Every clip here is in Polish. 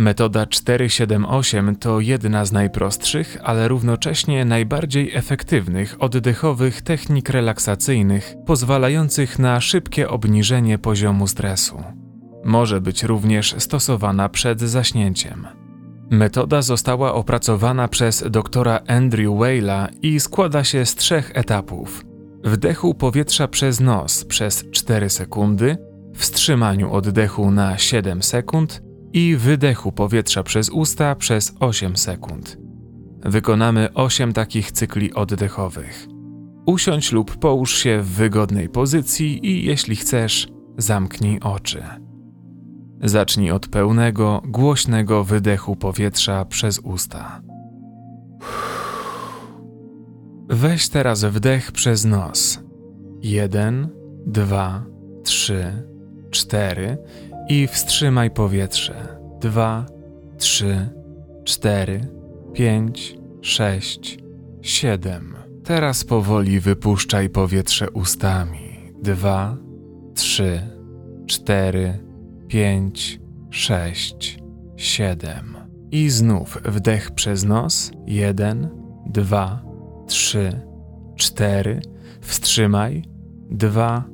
Metoda 478 to jedna z najprostszych, ale równocześnie najbardziej efektywnych oddechowych technik relaksacyjnych, pozwalających na szybkie obniżenie poziomu stresu. Może być również stosowana przed zaśnięciem. Metoda została opracowana przez doktora Andrew Weyla i składa się z trzech etapów: wdechu powietrza przez nos przez 4 sekundy, wstrzymaniu oddechu na 7 sekund i wydechu powietrza przez usta przez 8 sekund. Wykonamy 8 takich cykli oddechowych. Usiądź lub połóż się w wygodnej pozycji i jeśli chcesz, zamknij oczy. Zacznij od pełnego, głośnego wydechu powietrza przez usta. Weź teraz wdech przez nos. Jeden, dwa, trzy, cztery i wstrzymaj powietrze. Dwa, trzy, cztery, pięć, sześć, siedem. Teraz powoli wypuszczaj powietrze ustami. Dwa, trzy, cztery, pięć, sześć, siedem. I znów wdech przez nos. Jeden, dwa, trzy, cztery. Wstrzymaj. Dwa,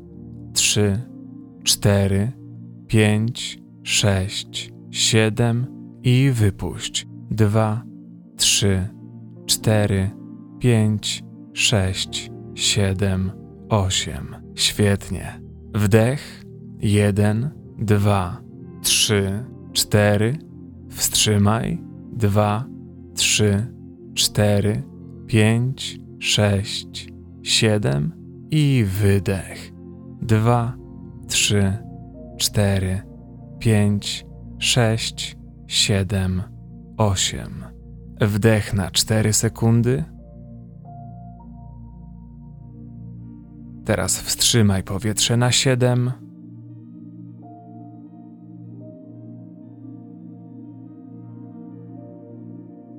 trzy, cztery, pięć, sześć, siedem i wypuść. Dwa, trzy, cztery, pięć, sześć, siedem, osiem. Świetnie. Wdech. Jeden, dwa, trzy, cztery. Wstrzymaj. Dwa, trzy, cztery, pięć, sześć, siedem i wydech. Dwa, trzy, cztery, pięć, sześć, siedem, osiem. Wdech na cztery sekundy. Teraz wstrzymaj powietrze na siedem.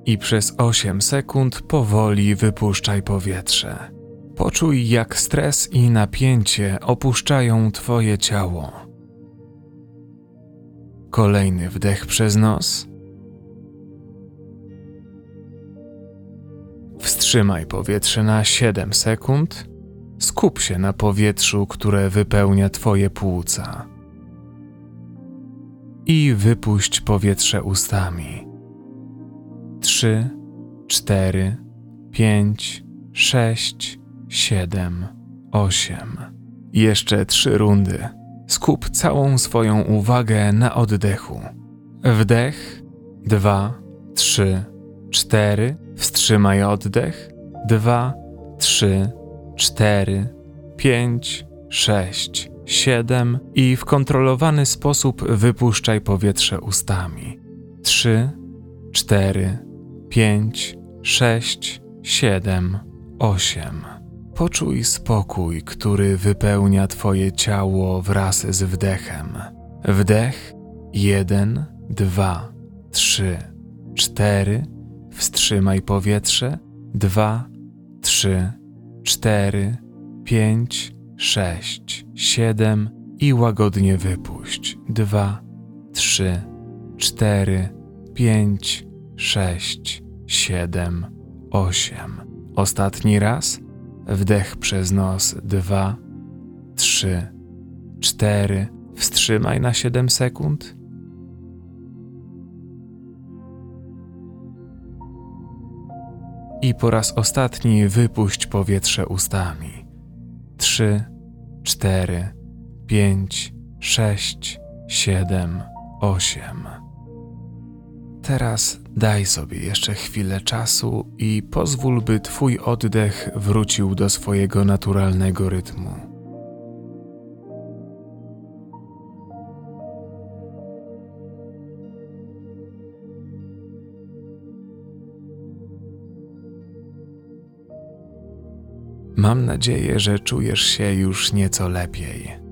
I przez 8 sekund powoli wypuszczaj powietrze. Poczuj, jak stres i napięcie opuszczają Twoje ciało. Kolejny wdech przez nos. Wstrzymaj powietrze na 7 sekund. Skup się na powietrzu, które wypełnia Twoje płuca. I wypuść powietrze ustami. 3, 4, 5, 6, 7, 8. Jeszcze trzy rundy. Skup całą swoją uwagę na oddechu. Wdech, dwa, trzy, cztery. Wstrzymaj oddech. Dwa, trzy, cztery, pięć, sześć, siedem i w kontrolowany sposób wypuszczaj powietrze ustami. Trzy, cztery, pięć, sześć, siedem, osiem. Poczuj spokój, który wypełnia Twoje ciało wraz z wdechem. Wdech jeden, dwa, trzy, cztery. Wstrzymaj powietrze. Dwa, trzy, cztery, pięć, sześć, siedem i łagodnie wypuść. Dwa, trzy, cztery, pięć, sześć, siedem, osiem. Ostatni raz. Wdech przez nos dwa, trzy, cztery. Wstrzymaj na siedem sekund. I po raz ostatni wypuść powietrze ustami. Trzy, cztery, pięć, sześć, siedem, osiem. Teraz daj sobie jeszcze chwilę czasu i pozwól, by Twój oddech wrócił do swojego naturalnego rytmu. Mam nadzieję, że czujesz się już nieco lepiej.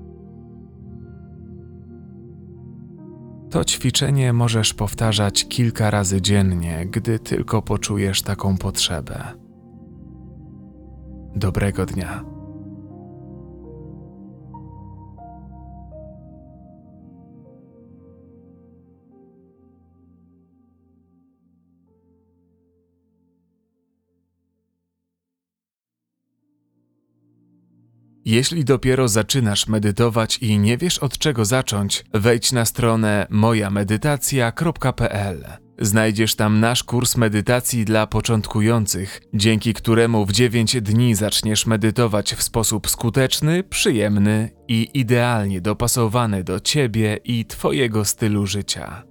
To ćwiczenie możesz powtarzać kilka razy dziennie, gdy tylko poczujesz taką potrzebę. Dobrego dnia. Jeśli dopiero zaczynasz medytować i nie wiesz od czego zacząć, wejdź na stronę mojamedytacja.pl. Znajdziesz tam nasz kurs medytacji dla początkujących, dzięki któremu w 9 dni zaczniesz medytować w sposób skuteczny, przyjemny i idealnie dopasowany do ciebie i twojego stylu życia.